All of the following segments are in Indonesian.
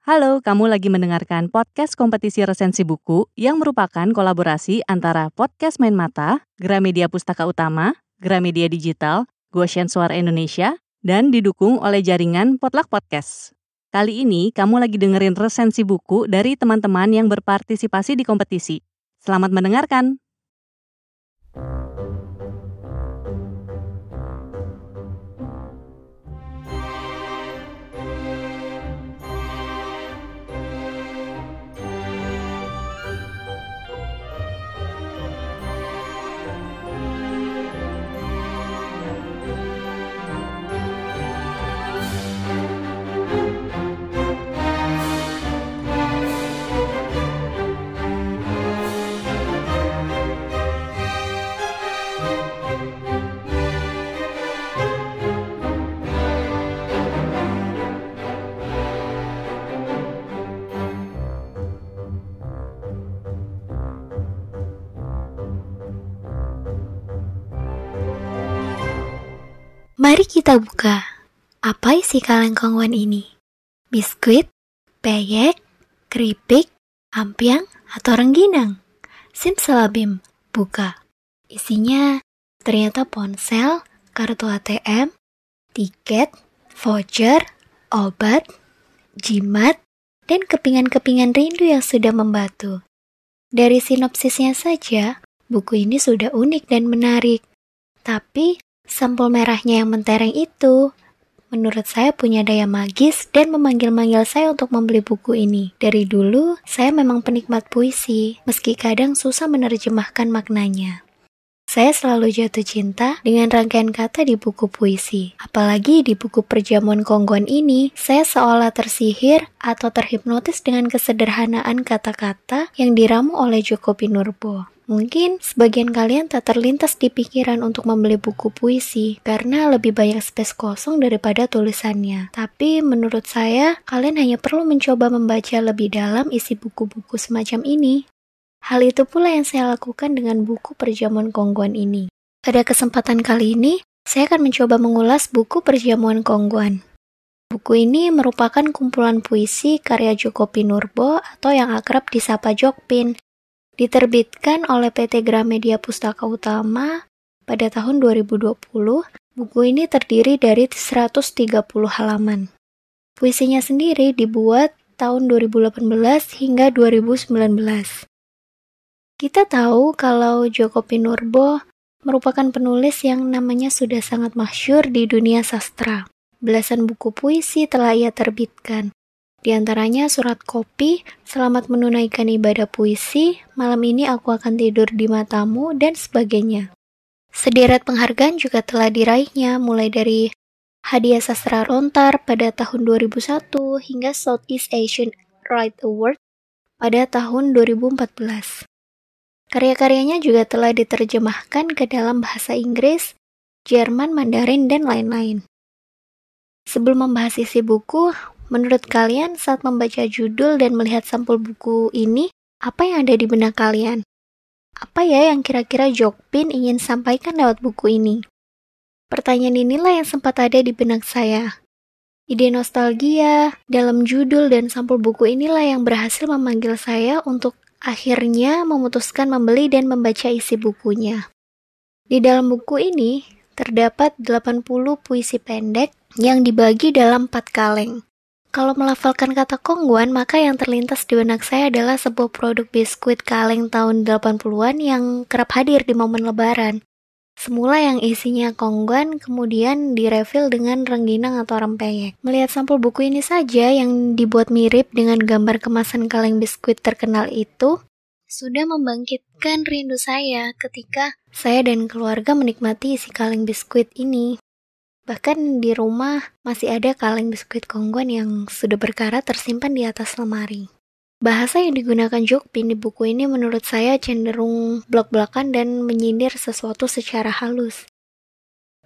Halo, kamu lagi mendengarkan podcast kompetisi resensi buku yang merupakan kolaborasi antara Podcast Main Mata, Gramedia Pustaka Utama, Gramedia Digital, Goshen Suara Indonesia, dan didukung oleh jaringan Potluck Podcast. Kali ini kamu lagi dengerin resensi buku dari teman-teman yang berpartisipasi di kompetisi. Selamat mendengarkan! Mari kita buka. Apa isi kaleng kongwan ini? Biskuit, peyek, keripik, ampiang, atau rengginang? Simsalabim, buka. Isinya ternyata ponsel, kartu ATM, tiket, voucher, obat, jimat, dan kepingan-kepingan rindu yang sudah membatu. Dari sinopsisnya saja, buku ini sudah unik dan menarik. Tapi Sampul merahnya yang mentereng itu, menurut saya punya daya magis dan memanggil-manggil saya untuk membeli buku ini. Dari dulu, saya memang penikmat puisi, meski kadang susah menerjemahkan maknanya. Saya selalu jatuh cinta dengan rangkaian kata di buku puisi. Apalagi di buku perjamuan kongguan ini, saya seolah tersihir atau terhipnotis dengan kesederhanaan kata-kata yang diramu oleh Joko Pinurbo. Mungkin sebagian kalian tak terlintas di pikiran untuk membeli buku puisi karena lebih banyak space kosong daripada tulisannya. Tapi menurut saya, kalian hanya perlu mencoba membaca lebih dalam isi buku-buku semacam ini. Hal itu pula yang saya lakukan dengan buku perjamuan kongguan ini. Pada kesempatan kali ini, saya akan mencoba mengulas buku perjamuan kongguan. Buku ini merupakan kumpulan puisi karya Joko Pinurbo atau yang akrab disapa Jokpin Diterbitkan oleh PT Gramedia Pustaka Utama pada tahun 2020, buku ini terdiri dari 130 halaman. Puisinya sendiri dibuat tahun 2018 hingga 2019. Kita tahu kalau Joko Pinurbo merupakan penulis yang namanya sudah sangat masyur di dunia sastra. Belasan buku puisi telah ia terbitkan, di antaranya surat kopi, selamat menunaikan ibadah puisi, malam ini aku akan tidur di matamu, dan sebagainya. Sederet penghargaan juga telah diraihnya, mulai dari Hadiah Sastra Rontar pada tahun 2001 hingga Southeast Asian Right Award pada tahun 2014. Karya-karyanya juga telah diterjemahkan ke dalam bahasa Inggris, Jerman, Mandarin, dan lain-lain. Sebelum membahas isi buku, Menurut kalian, saat membaca judul dan melihat sampul buku ini, apa yang ada di benak kalian? Apa ya yang kira-kira Jokpin ingin sampaikan lewat buku ini? Pertanyaan inilah yang sempat ada di benak saya. Ide nostalgia dalam judul dan sampul buku inilah yang berhasil memanggil saya untuk akhirnya memutuskan membeli dan membaca isi bukunya. Di dalam buku ini terdapat 80 puisi pendek yang dibagi dalam 4 kaleng. Kalau melafalkan kata kongguan, maka yang terlintas di benak saya adalah sebuah produk biskuit kaleng tahun 80-an yang kerap hadir di momen lebaran. Semula yang isinya kongguan, kemudian direfill dengan rengginang atau rempeyek. Melihat sampul buku ini saja yang dibuat mirip dengan gambar kemasan kaleng biskuit terkenal itu, sudah membangkitkan rindu saya ketika saya dan keluarga menikmati isi kaleng biskuit ini. Bahkan di rumah masih ada kaleng biskuit kongguan yang sudah berkarat tersimpan di atas lemari. Bahasa yang digunakan Jokpin di buku ini menurut saya cenderung blok-blokan dan menyindir sesuatu secara halus.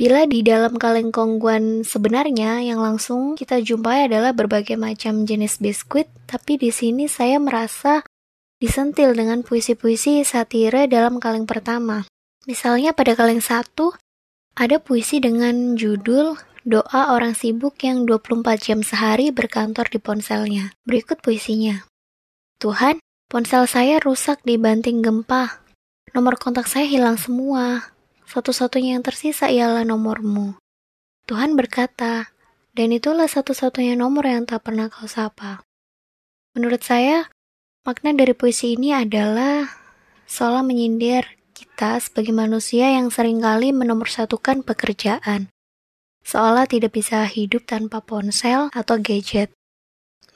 Bila di dalam kaleng kongguan sebenarnya yang langsung kita jumpai adalah berbagai macam jenis biskuit, tapi di sini saya merasa disentil dengan puisi-puisi satire dalam kaleng pertama. Misalnya pada kaleng satu, ada puisi dengan judul doa orang sibuk yang 24 jam sehari berkantor di ponselnya. Berikut puisinya. Tuhan, ponsel saya rusak dibanting gempa. Nomor kontak saya hilang semua. Satu-satunya yang tersisa ialah nomormu. Tuhan berkata, dan itulah satu-satunya nomor yang tak pernah kau sapa. Menurut saya, makna dari puisi ini adalah seolah menyindir kita sebagai manusia yang sering kali menomorsatukan pekerjaan. Seolah tidak bisa hidup tanpa ponsel atau gadget.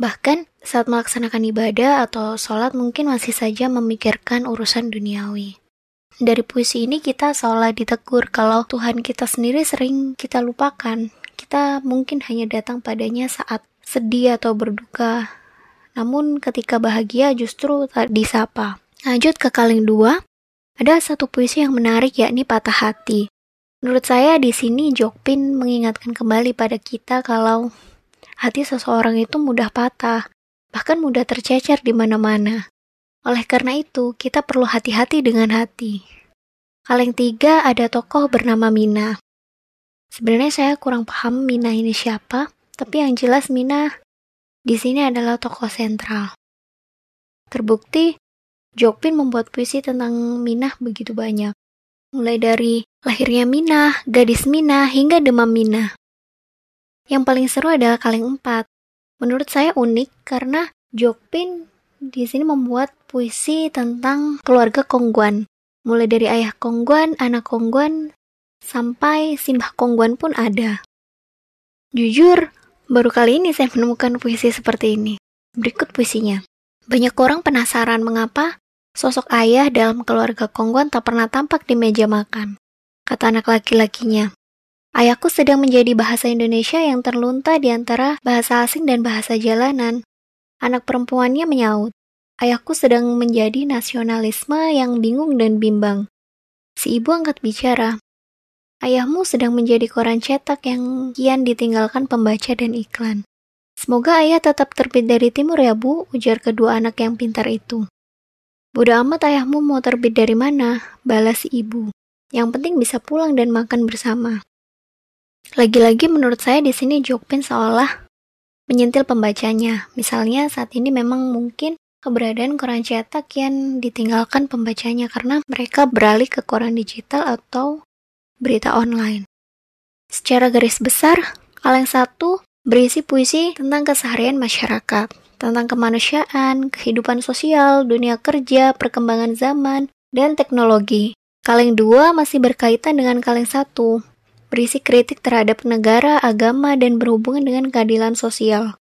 Bahkan saat melaksanakan ibadah atau sholat mungkin masih saja memikirkan urusan duniawi. Dari puisi ini kita seolah ditegur kalau Tuhan kita sendiri sering kita lupakan. Kita mungkin hanya datang padanya saat sedih atau berduka. Namun ketika bahagia justru tak disapa. Lanjut ke kaleng dua, ada satu puisi yang menarik yakni patah hati. Menurut saya di sini Jokpin mengingatkan kembali pada kita kalau hati seseorang itu mudah patah, bahkan mudah tercecer di mana-mana. Oleh karena itu, kita perlu hati-hati dengan hati. Kaleng tiga ada tokoh bernama Mina. Sebenarnya saya kurang paham Mina ini siapa, tapi yang jelas Mina di sini adalah tokoh sentral. Terbukti, Jokpin membuat puisi tentang Minah begitu banyak. Mulai dari lahirnya Minah, gadis Minah, hingga demam Minah. Yang paling seru adalah kaleng empat. Menurut saya unik karena Jokpin di sini membuat puisi tentang keluarga Kongguan. Mulai dari ayah Kongguan, anak Kongguan, sampai simbah Kongguan pun ada. Jujur, baru kali ini saya menemukan puisi seperti ini. Berikut puisinya. Banyak orang penasaran mengapa sosok ayah dalam keluarga Kongguan tak pernah tampak di meja makan. Kata anak laki-lakinya, Ayahku sedang menjadi bahasa Indonesia yang terlunta di antara bahasa asing dan bahasa jalanan. Anak perempuannya menyaut, ayahku sedang menjadi nasionalisme yang bingung dan bimbang. Si ibu angkat bicara, ayahmu sedang menjadi koran cetak yang kian ditinggalkan pembaca dan iklan. Semoga ayah tetap terbit dari timur ya bu, ujar kedua anak yang pintar itu. Bodoh amat ayahmu mau terbit dari mana, balas ibu. Yang penting bisa pulang dan makan bersama. Lagi-lagi menurut saya di sini Jokpin seolah menyentil pembacanya. Misalnya saat ini memang mungkin keberadaan koran cetak yang ditinggalkan pembacanya karena mereka beralih ke koran digital atau berita online. Secara garis besar, kaleng satu berisi puisi tentang keseharian masyarakat, tentang kemanusiaan, kehidupan sosial, dunia kerja, perkembangan zaman, dan teknologi. Kaleng dua masih berkaitan dengan kaleng satu, berisi kritik terhadap negara, agama, dan berhubungan dengan keadilan sosial.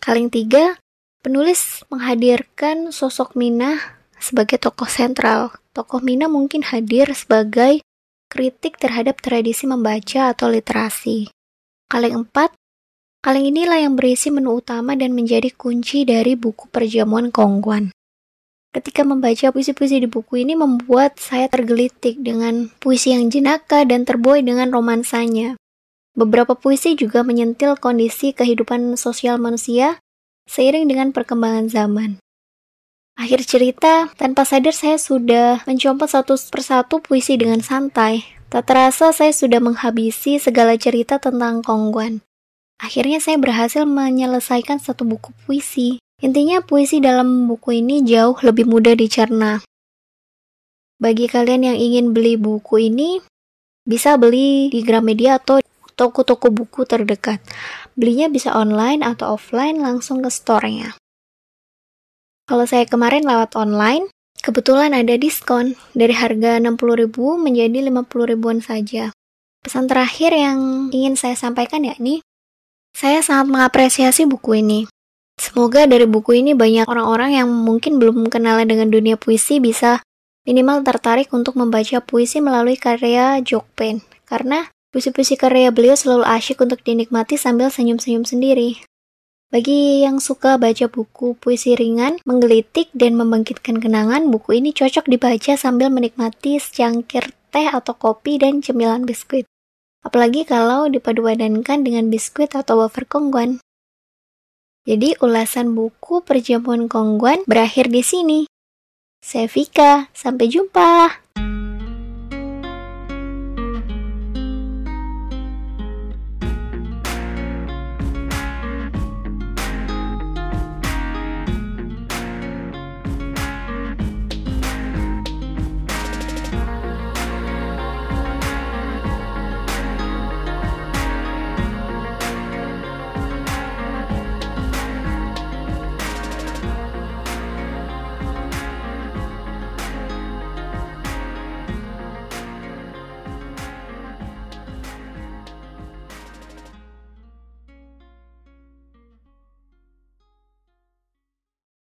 Kaleng tiga, penulis menghadirkan sosok Mina sebagai tokoh sentral. Tokoh Mina mungkin hadir sebagai kritik terhadap tradisi membaca atau literasi. Kaleng empat, kaleng inilah yang berisi menu utama dan menjadi kunci dari buku perjamuan Kongguan. Ketika membaca puisi-puisi di buku ini membuat saya tergelitik dengan puisi yang jenaka dan terbuai dengan romansanya. Beberapa puisi juga menyentil kondisi kehidupan sosial manusia seiring dengan perkembangan zaman. Akhir cerita, tanpa sadar saya sudah mencopot satu persatu puisi dengan santai. Tak terasa saya sudah menghabisi segala cerita tentang Kongguan. Akhirnya saya berhasil menyelesaikan satu buku puisi. Intinya puisi dalam buku ini jauh lebih mudah dicerna. Bagi kalian yang ingin beli buku ini, bisa beli di Gramedia atau toko-toko buku terdekat. Belinya bisa online atau offline langsung ke store-nya. Kalau saya kemarin lewat online, kebetulan ada diskon dari harga 60.000 menjadi 50 ribuan saja. Pesan terakhir yang ingin saya sampaikan yakni, saya sangat mengapresiasi buku ini. Semoga dari buku ini banyak orang-orang yang mungkin belum kenal dengan dunia puisi bisa minimal tertarik untuk membaca puisi melalui karya Jokpen. Karena puisi-puisi karya beliau selalu asyik untuk dinikmati sambil senyum-senyum sendiri. Bagi yang suka baca buku puisi ringan, menggelitik, dan membangkitkan kenangan, buku ini cocok dibaca sambil menikmati secangkir teh atau kopi dan cemilan biskuit. Apalagi kalau dipadupadankan dengan biskuit atau wafer kongguan. Jadi ulasan buku perjamuan Kongguan berakhir di sini. Saya Vika, sampai jumpa.